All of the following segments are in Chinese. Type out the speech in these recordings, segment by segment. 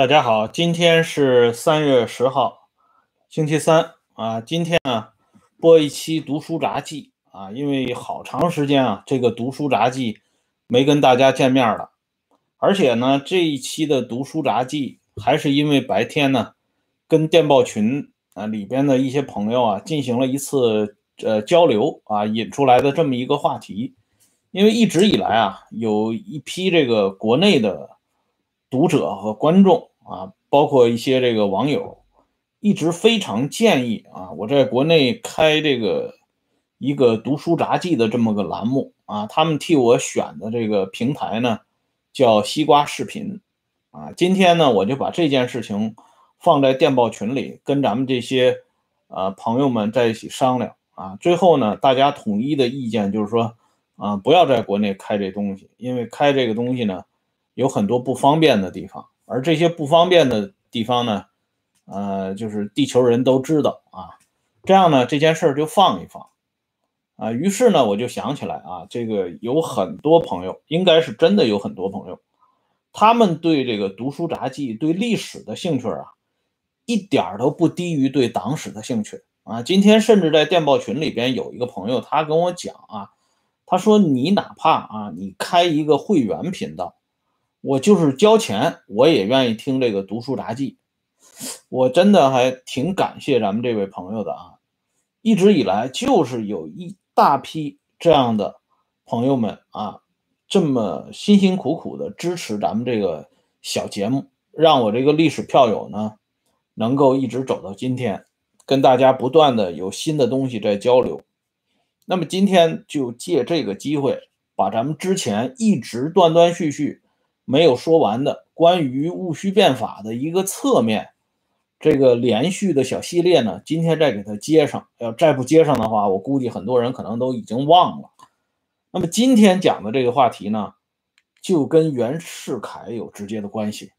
大家好，今天是三月十号，星期三啊。今天呢，播一期读书杂记啊，因为好长时间啊，这个读书杂记没跟大家见面了，而且呢，这一期的读书杂记还是因为白天呢，跟电报群啊里边的一些朋友啊进行了一次呃交流啊引出来的这么一个话题，因为一直以来啊，有一批这个国内的读者和观众。啊，包括一些这个网友，一直非常建议啊，我在国内开这个一个读书杂记的这么个栏目啊，他们替我选的这个平台呢，叫西瓜视频啊。今天呢，我就把这件事情放在电报群里，跟咱们这些呃朋友们在一起商量啊。最后呢，大家统一的意见就是说，啊，不要在国内开这东西，因为开这个东西呢，有很多不方便的地方。而这些不方便的地方呢，呃，就是地球人都知道啊，这样呢，这件事儿就放一放啊。于是呢，我就想起来啊，这个有很多朋友，应该是真的有很多朋友，他们对这个读书杂记、对历史的兴趣啊，一点都不低于对党史的兴趣啊。今天甚至在电报群里边有一个朋友，他跟我讲啊，他说你哪怕啊，你开一个会员频道。我就是交钱，我也愿意听这个读书杂记。我真的还挺感谢咱们这位朋友的啊！一直以来就是有一大批这样的朋友们啊，这么辛辛苦苦的支持咱们这个小节目，让我这个历史票友呢能够一直走到今天，跟大家不断的有新的东西在交流。那么今天就借这个机会，把咱们之前一直断断续续。没有说完的关于戊戌变法的一个侧面，这个连续的小系列呢，今天再给它接上。要再不接上的话，我估计很多人可能都已经忘了。那么今天讲的这个话题呢，就跟袁世凯有直接的关系。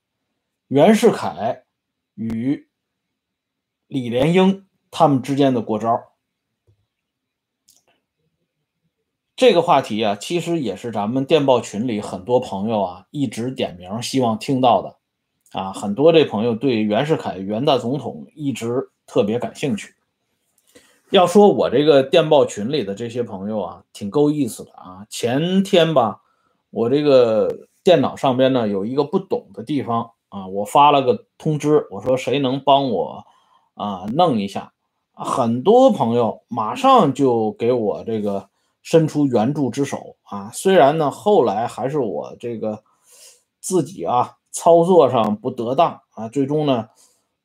袁世凯与李莲英他们之间的过招。这个话题啊，其实也是咱们电报群里很多朋友啊一直点名希望听到的，啊，很多这朋友对袁世凯袁大总统一直特别感兴趣。要说我这个电报群里的这些朋友啊，挺够意思的啊。前天吧，我这个电脑上边呢有一个不懂的地方啊，我发了个通知，我说谁能帮我啊弄一下？很多朋友马上就给我这个。伸出援助之手啊！虽然呢，后来还是我这个自己啊操作上不得当啊，最终呢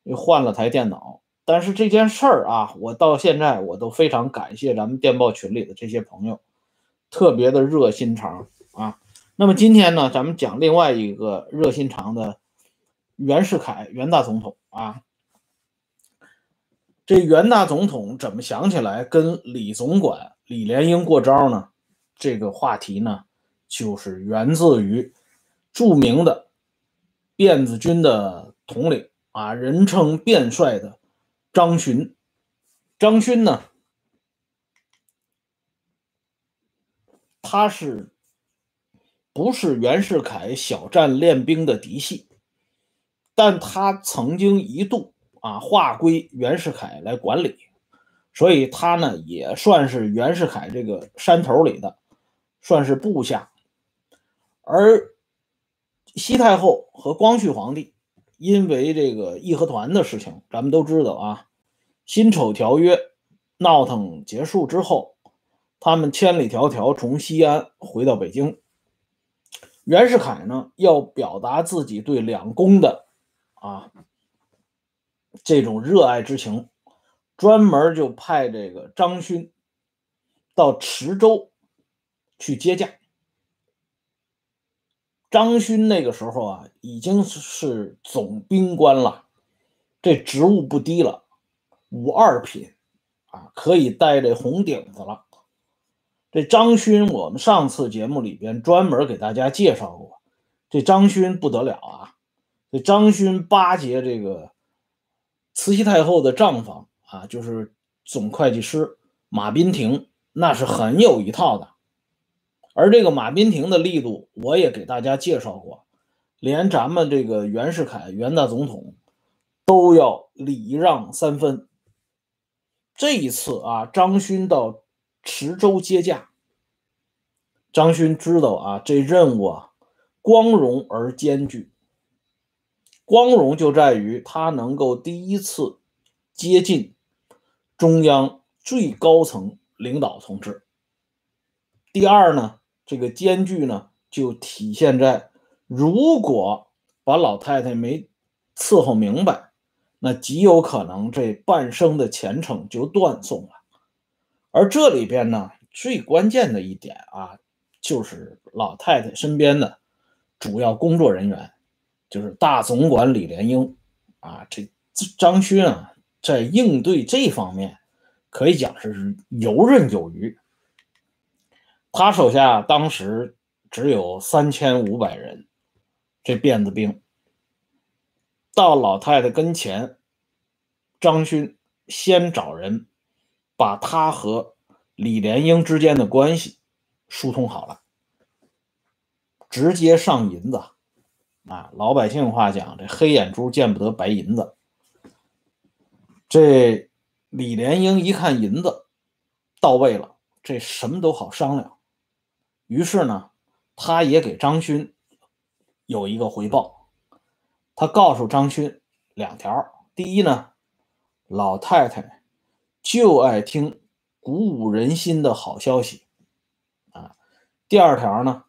又换了台电脑。但是这件事儿啊，我到现在我都非常感谢咱们电报群里的这些朋友，特别的热心肠啊。那么今天呢，咱们讲另外一个热心肠的袁世凯袁大总统啊。这袁大总统怎么想起来跟李总管？李莲英过招呢？这个话题呢，就是源自于著名的辫子军的统领啊，人称辫帅的张勋。张勋呢，他是不是袁世凯小站练兵的嫡系？但他曾经一度啊，划归袁世凯来管理。所以他呢也算是袁世凯这个山头里的，算是部下。而西太后和光绪皇帝因为这个义和团的事情，咱们都知道啊，辛丑条约闹腾结束之后，他们千里迢迢从西安回到北京。袁世凯呢要表达自己对两宫的啊这种热爱之情。专门就派这个张勋到池州去接驾。张勋那个时候啊，已经是总兵官了，这职务不低了，五二品啊，可以戴这红顶子了。这张勋，我们上次节目里边专门给大家介绍过，这张勋不得了啊！这张勋巴结这个慈禧太后的账房。啊，就是总会计师马斌廷，那是很有一套的。而这个马斌廷的力度，我也给大家介绍过。连咱们这个袁世凯袁大总统都要礼让三分。这一次啊，张勋到池州接驾，张勋知道啊，这任务啊，光荣而艰巨。光荣就在于他能够第一次接近中央最高层领导同志。第二呢，这个艰巨呢，就体现在如果把老太太没伺候明白，那极有可能这半生的前程就断送了。而这里边呢，最关键的一点啊，就是老太太身边的主要工作人员。就是大总管李莲英啊，这张勋啊，在应对这方面可以讲是游刃有余。他手下当时只有三千五百人，这辫子兵到老太太跟前，张勋先找人把他和李莲英之间的关系疏通好了，直接上银子。啊，老百姓话讲，这黑眼珠见不得白银子。这李莲英一看银子到位了，这什么都好商量。于是呢，他也给张勋有一个回报。他告诉张勋两条：第一呢，老太太就爱听鼓舞人心的好消息啊；第二条呢，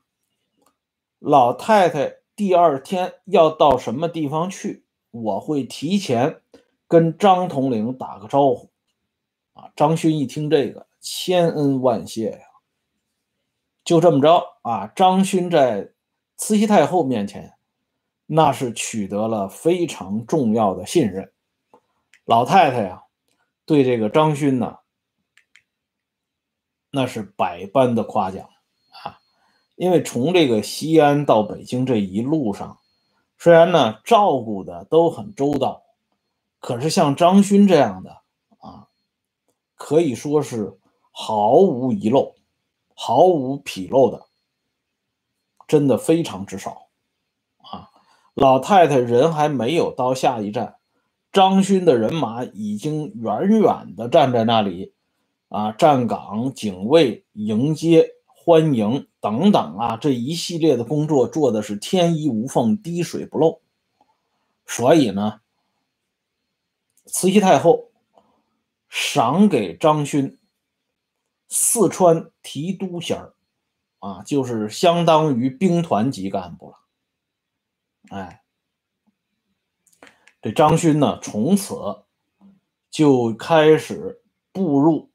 老太太。第二天要到什么地方去？我会提前跟张统领打个招呼。啊，张勋一听这个，千恩万谢呀。就这么着啊，张勋在慈禧太后面前，那是取得了非常重要的信任。老太太呀，对这个张勋呢，那是百般的夸奖。因为从这个西安到北京这一路上，虽然呢照顾的都很周到，可是像张勋这样的啊，可以说是毫无遗漏、毫无纰漏的，真的非常之少啊。老太太人还没有到下一站，张勋的人马已经远远的站在那里啊，站岗、警卫、迎接。欢迎等等啊，这一系列的工作做的是天衣无缝、滴水不漏。所以呢，慈禧太后赏给张勋四川提督衔啊，就是相当于兵团级干部了。哎，这张勋呢，从此就开始步入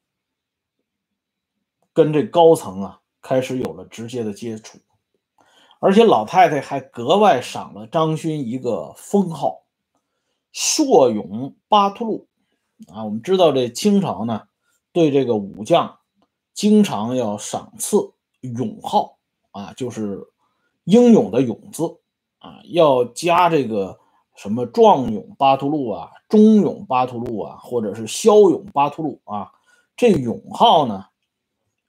跟这高层啊。开始有了直接的接触，而且老太太还格外赏了张勋一个封号“硕勇巴图鲁”。啊，我们知道这清朝呢，对这个武将经常要赏赐勇号啊，就是英勇的勇字啊，要加这个什么壮勇巴图鲁啊、忠勇巴图鲁啊，或者是骁勇巴图鲁啊。这勇号呢？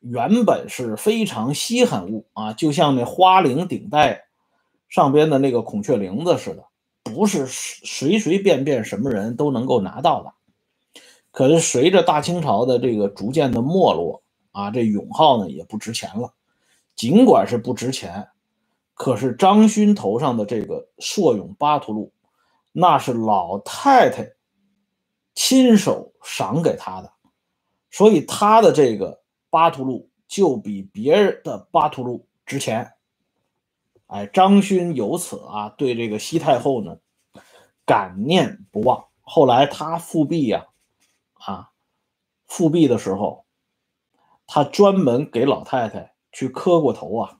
原本是非常稀罕物啊，就像那花翎顶戴上边的那个孔雀翎子似的，不是随随便便什么人都能够拿到的。可是随着大清朝的这个逐渐的没落啊，这永号呢也不值钱了。尽管是不值钱，可是张勋头上的这个硕勇巴图禄，那是老太太亲手赏给他的，所以他的这个。巴图鲁就比别人的巴图鲁值钱，哎，张勋由此啊对这个西太后呢感念不忘。后来他复辟呀，啊，复辟的时候，他专门给老太太去磕过头啊，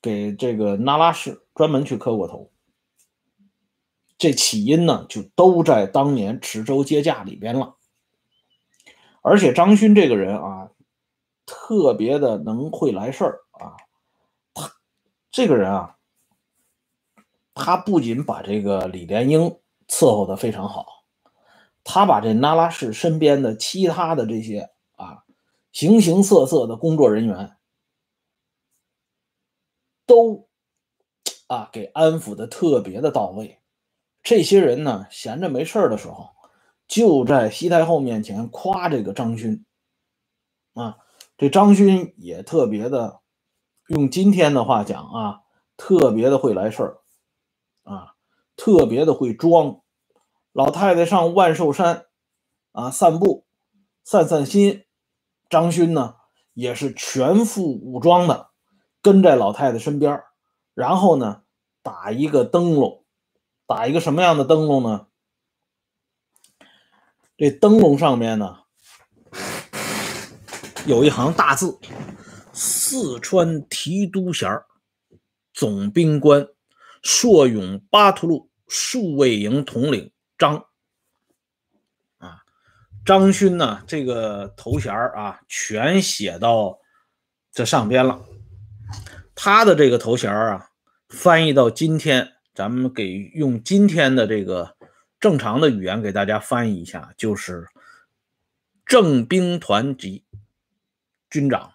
给这个那拉氏专门去磕过头。这起因呢，就都在当年池州接驾里边了。而且张勋这个人啊。特别的能会来事儿啊！他这个人啊，他不仅把这个李莲英伺候的非常好，他把这那拉氏身边的其他的这些啊形形色色的工作人员都啊给安抚的特别的到位。这些人呢，闲着没事儿的时候，就在西太后面前夸这个张勋啊，这张勋也特别的，用今天的话讲啊，特别的会来事儿啊，特别的会装。老太太上万寿山啊散步，散散心。张勋呢，也是全副武装的，跟在老太太身边然后呢，打一个灯笼，打一个什么样的灯笼呢？这灯笼上面呢，有一行大字：“四川提督衔总兵官，朔勇巴图路数卫营统领。”张啊，张勋呢？这个头衔啊，全写到这上边了。他的这个头衔啊，翻译到今天，咱们给用今天的这个正常的语言给大家翻译一下，就是正兵团级军长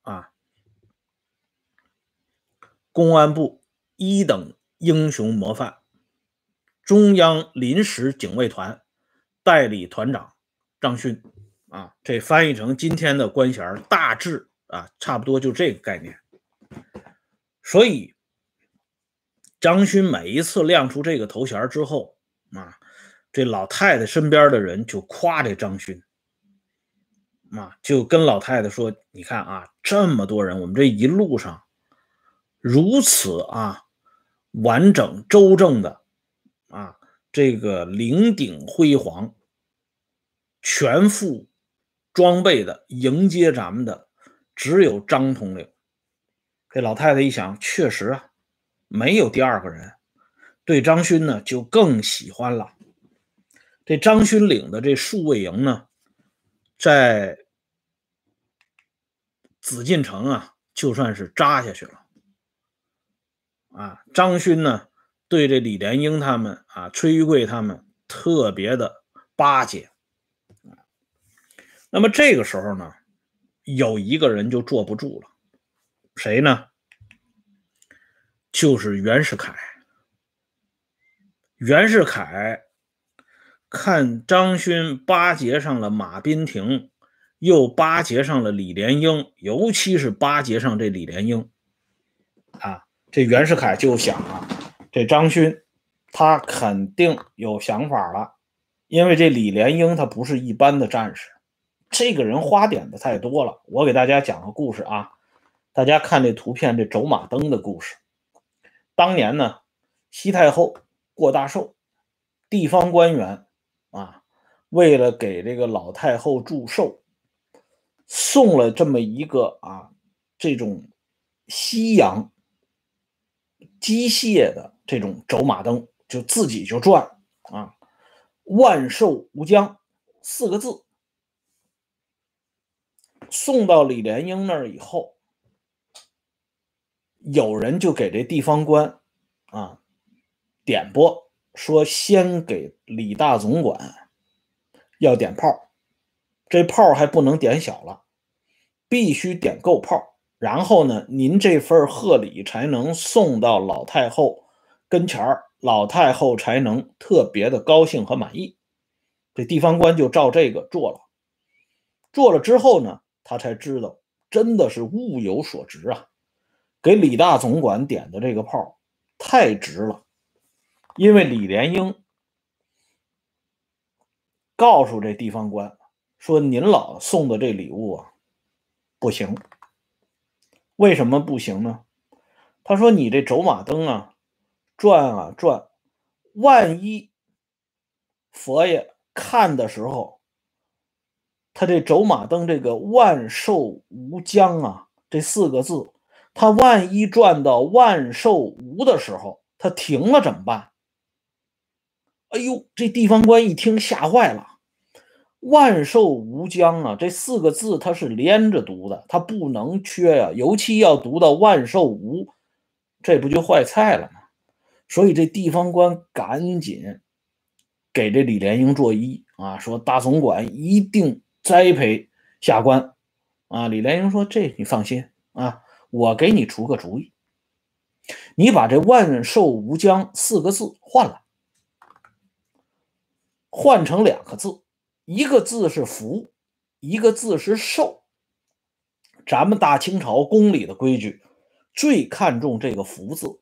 啊，公安部一等英雄模范。中央临时警卫团代理团长张勋啊，这翻译成今天的官衔大致啊，差不多就这个概念。所以张勋每一次亮出这个头衔之后啊，这老太太身边的人就夸这张勋啊，就跟老太太说：“你看啊，这么多人，我们这一路上如此啊完整周正的。”啊，这个领顶辉煌、全副装备的迎接咱们的，只有张统领。这老太太一想，确实啊，没有第二个人。对张勋呢，就更喜欢了。这张勋领的这数卫营呢，在紫禁城啊，就算是扎下去了。啊，张勋呢？对这李莲英他们啊，崔玉贵他们特别的巴结那么这个时候呢，有一个人就坐不住了，谁呢？就是袁世凯。袁世凯看张勋巴结上了马斌廷，又巴结上了李莲英，尤其是巴结上这李莲英啊，这袁世凯就想啊。这张勋，他肯定有想法了，因为这李莲英他不是一般的战士，这个人花点子太多了。我给大家讲个故事啊，大家看这图片，这走马灯的故事。当年呢，西太后过大寿，地方官员啊，为了给这个老太后祝寿，送了这么一个啊，这种西洋机械的。这种走马灯就自己就转啊，万寿无疆四个字送到李莲英那儿以后，有人就给这地方官啊点拨说，先给李大总管要点炮，这炮还不能点小了，必须点够炮，然后呢，您这份贺礼才能送到老太后。跟前儿，老太后才能特别的高兴和满意。这地方官就照这个做了。做了之后呢，他才知道真的是物有所值啊！给李大总管点的这个炮太值了，因为李莲英告诉这地方官说：“您老送的这礼物啊，不行。为什么不行呢？”他说：“你这走马灯啊。”转啊转，万一佛爷看的时候，他这走马灯这个“万寿无疆”啊，这四个字，他万一转到“万寿无”的时候，他停了怎么办？哎呦，这地方官一听吓坏了，“万寿无疆”啊，这四个字它是连着读的，它不能缺呀，尤其要读到“万寿无”，这不就坏菜了吗？所以这地方官赶紧给这李莲英作揖啊，说大总管一定栽培下官啊。李莲英说：“这你放心啊，我给你出个主意。你把这“万寿无疆”四个字换了，换成两个字，一个字是“福”，一个字是“寿”。咱们大清朝宫里的规矩最看重这个“福”字，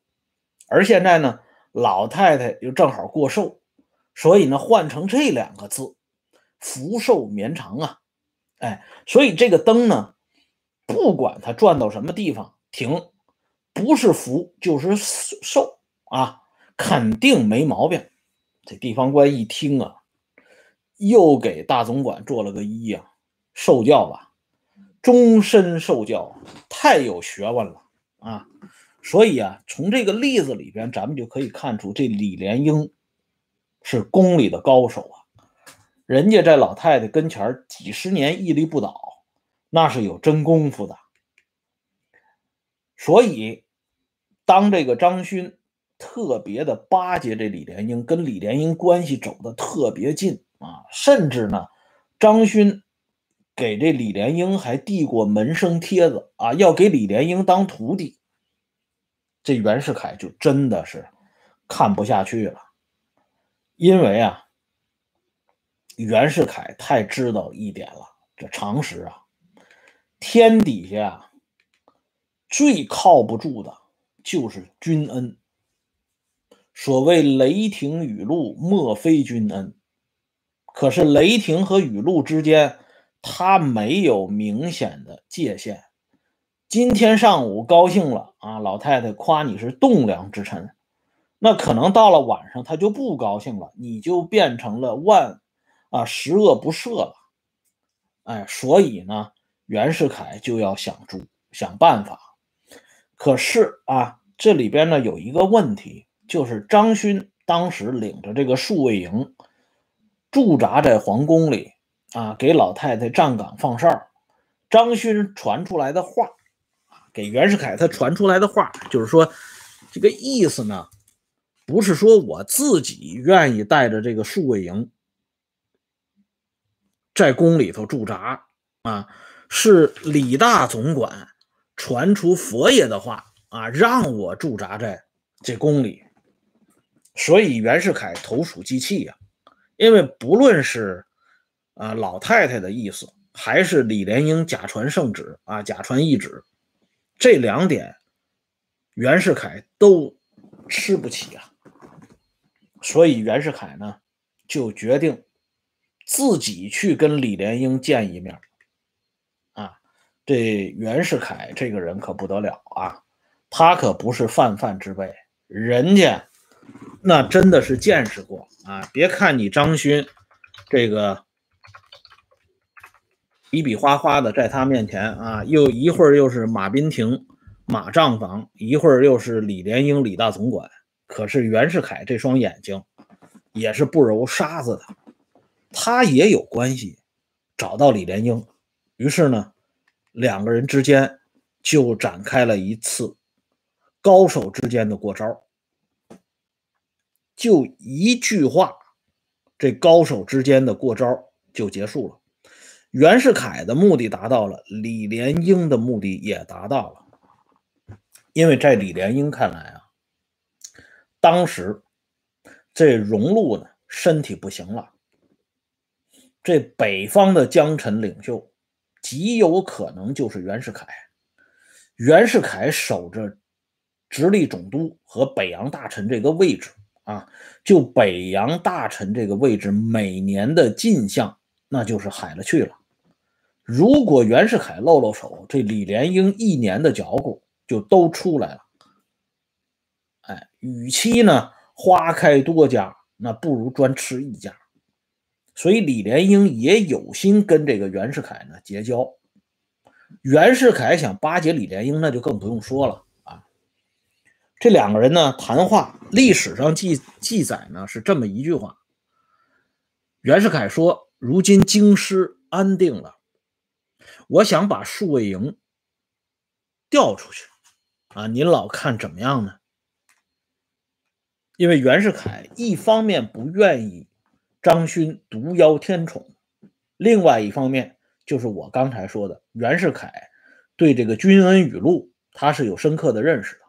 而现在呢，老太太又正好过寿，所以呢，换成这两个字，“福寿绵长”啊！哎，所以这个灯呢，不管它转到什么地方停，不是福就是寿啊，肯定没毛病。这地方官一听啊，又给大总管做了个揖呀，受教吧，终身受教，太有学问了啊！所以啊，从这个例子里边，咱们就可以看出，这李莲英是宫里的高手啊。人家在老太太跟前几十年屹立不倒，那是有真功夫的。所以，当这个张勋特别的巴结这李莲英，跟李莲英关系走的特别近啊，甚至呢，张勋给这李莲英还递过门生帖子啊，要给李莲英当徒弟。这袁世凯就真的是看不下去了，因为啊。袁世凯太知道一点了，这常识啊，天底下最靠不住的就是君恩。所谓雷霆雨露，莫非君恩。可是雷霆和雨露之间，他没有明显的界限。今天上午高兴了啊，老太太夸你是栋梁之臣，那可能到了晚上他就不高兴了，你就变成了万。啊，十恶不赦了，哎，所以呢，袁世凯就要想出想办法。可是啊，这里边呢有一个问题，就是张勋当时领着这个数卫营驻扎在皇宫里啊，给老太太站岗放哨。张勋传出来的话给袁世凯他传出来的话，就是说这个意思呢，不是说我自己愿意带着这个数卫营。在宫里头驻扎啊，是李大总管传出佛爷的话啊，让我驻扎在这宫里。所以袁世凯投鼠忌器呀，因为不论是啊老太太的意思，还是李莲英假传圣旨啊假传懿旨，这两点袁世凯都吃不起啊。所以袁世凯呢就决定。自己去跟李莲英见一面，啊，这袁世凯这个人可不得了啊，他可不是泛泛之辈，人家那真的是见识过啊。别看你张勋这个比比划划的在他面前啊，又一会儿又是马宾亭马账房，一会儿又是李莲英李大总管，可是袁世凯这双眼睛也是不揉沙子的。他也有关系，找到李莲英，于是呢，两个人之间就展开了一次高手之间的过招。就一句话，这高手之间的过招就结束了。袁世凯的目的达到了，李莲英的目的也达到了。因为在李莲英看来啊，当时这荣禄呢身体不行了。这北方的江臣领袖极有可能就是袁世凯。袁世凯守着直隶总督和北洋大臣这个位置啊，就北洋大臣这个位置，每年的进项那就是海了去了。如果袁世凯露露手，这李莲英一年的脚骨就都出来了。哎，与其呢花开多家，那不如专吃一家。所以李莲英也有心跟这个袁世凯呢结交，袁世凯想巴结李莲英，那就更不用说了。这两个人呢谈话，历史上记记载呢是这么一句话：袁世凯说，如今京师安定了，我想把数位营调出去啊，您老看怎么样呢？因为袁世凯一方面不愿意。张勋独邀天宠，另外一方面就是我刚才说的，袁世凯对这个君恩语录他是有深刻的认识。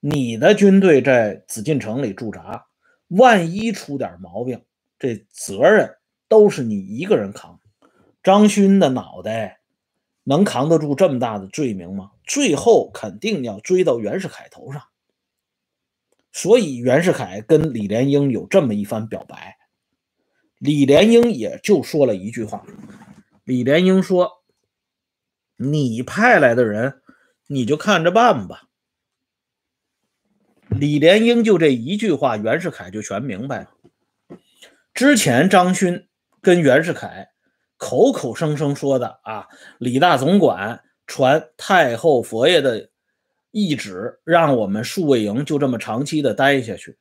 你的军队在紫禁城里驻扎，万一出点毛病，这责任都是你一个人扛。张勋的脑袋能扛得住这么大的罪名吗？最后肯定要追到袁世凯头上。所以袁世凯跟李莲英有这么一番表白，李莲英也就说了一句话。李莲英说：“你派来的人，你就看着办吧。”李莲英就这一句话，袁世凯就全明白了。之前张勋跟袁世凯口口声声说的啊，李大总管传太后佛爷的。懿旨让我们数卫营就这么长期的待下去。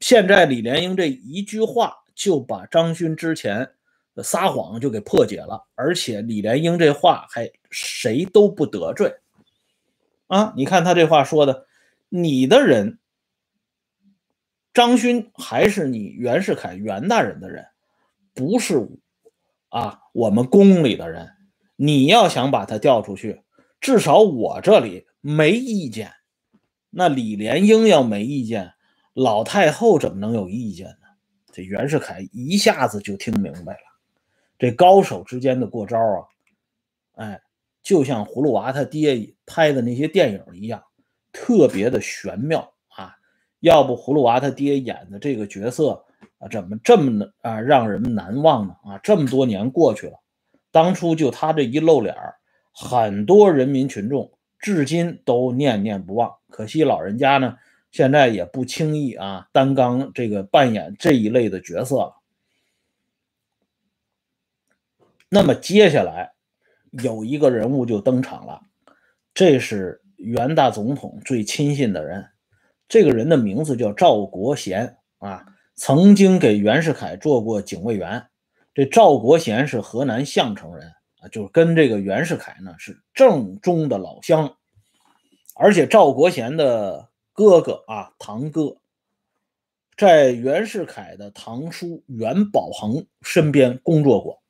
现在李莲英这一句话就把张勋之前撒谎就给破解了，而且李莲英这话还谁都不得罪啊！你看他这话说的，你的人张勋还是你袁世凯袁大人的人，不是啊我们宫里的人。你要想把他调出去，至少我这里。没意见，那李莲英要没意见，老太后怎么能有意见呢？这袁世凯一下子就听明白了，这高手之间的过招啊，哎，就像葫芦娃他爹拍的那些电影一样，特别的玄妙啊。要不葫芦娃他爹演的这个角色啊，怎么这么啊让人难忘呢？啊，这么多年过去了，当初就他这一露脸很多人民群众。至今都念念不忘，可惜老人家呢，现在也不轻易啊担纲这个扮演这一类的角色了。那么接下来有一个人物就登场了，这是袁大总统最亲信的人，这个人的名字叫赵国贤啊，曾经给袁世凯做过警卫员。这赵国贤是河南项城人。啊，就是跟这个袁世凯呢是正宗的老乡，而且赵国贤的哥哥啊，堂哥，在袁世凯的堂叔袁宝恒身边工作过，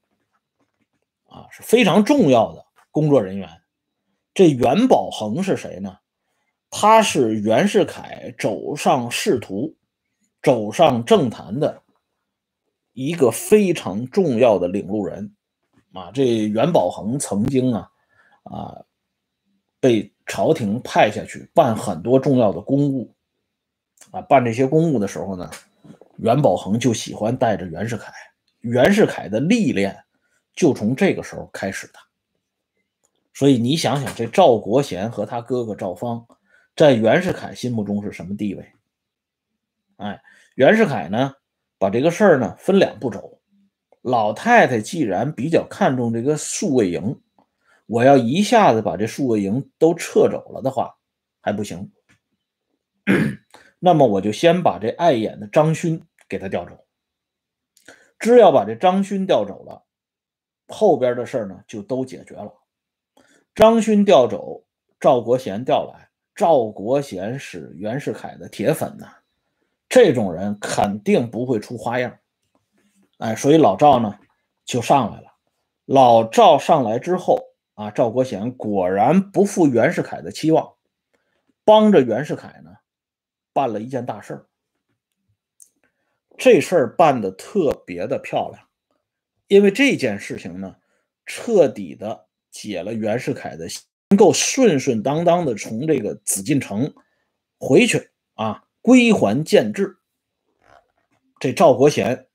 啊，是非常重要的工作人员。这袁宝恒是谁呢？他是袁世凯走上仕途、走上政坛的一个非常重要的领路人。啊，这袁宝恒曾经啊，啊，被朝廷派下去办很多重要的公务，啊，办这些公务的时候呢，袁宝恒就喜欢带着袁世凯，袁世凯的历练就从这个时候开始的。所以你想想，这赵国贤和他哥哥赵方，在袁世凯心目中是什么地位？哎，袁世凯呢，把这个事儿呢分两步走。老太太既然比较看重这个宿卫营，我要一下子把这宿卫营都撤走了的话，还不行。那么我就先把这碍眼的张勋给他调走。只要把这张勋调走了，后边的事儿呢就都解决了。张勋调走，赵国贤调来。赵国贤是袁世凯的铁粉呐，这种人肯定不会出花样。哎，所以老赵呢就上来了。老赵上来之后啊，赵国贤果然不负袁世凯的期望，帮着袁世凯呢办了一件大事儿。这事儿办的特别的漂亮，因为这件事情呢，彻底的解了袁世凯的，能够顺顺当当的从这个紫禁城回去啊，归还建制。这赵国贤。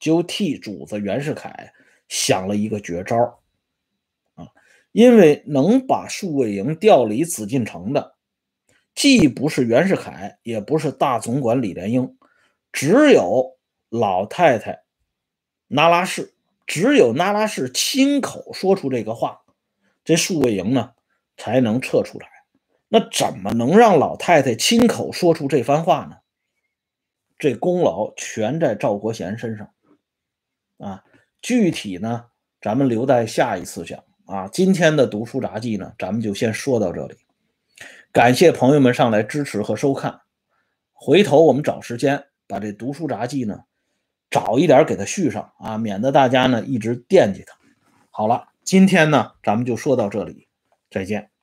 就替主子袁世凯想了一个绝招啊！因为能把数卫营调离紫禁城的，既不是袁世凯，也不是大总管李莲英，只有老太太那拉氏，只有那拉氏亲口说出这个话，这数位营呢才能撤出来。那怎么能让老太太亲口说出这番话呢？这功劳全在赵国贤身上。啊，具体呢，咱们留在下一次讲啊。今天的读书杂记呢，咱们就先说到这里。感谢朋友们上来支持和收看。回头我们找时间把这读书杂记呢，早一点给它续上啊，免得大家呢一直惦记它。好了，今天呢，咱们就说到这里，再见。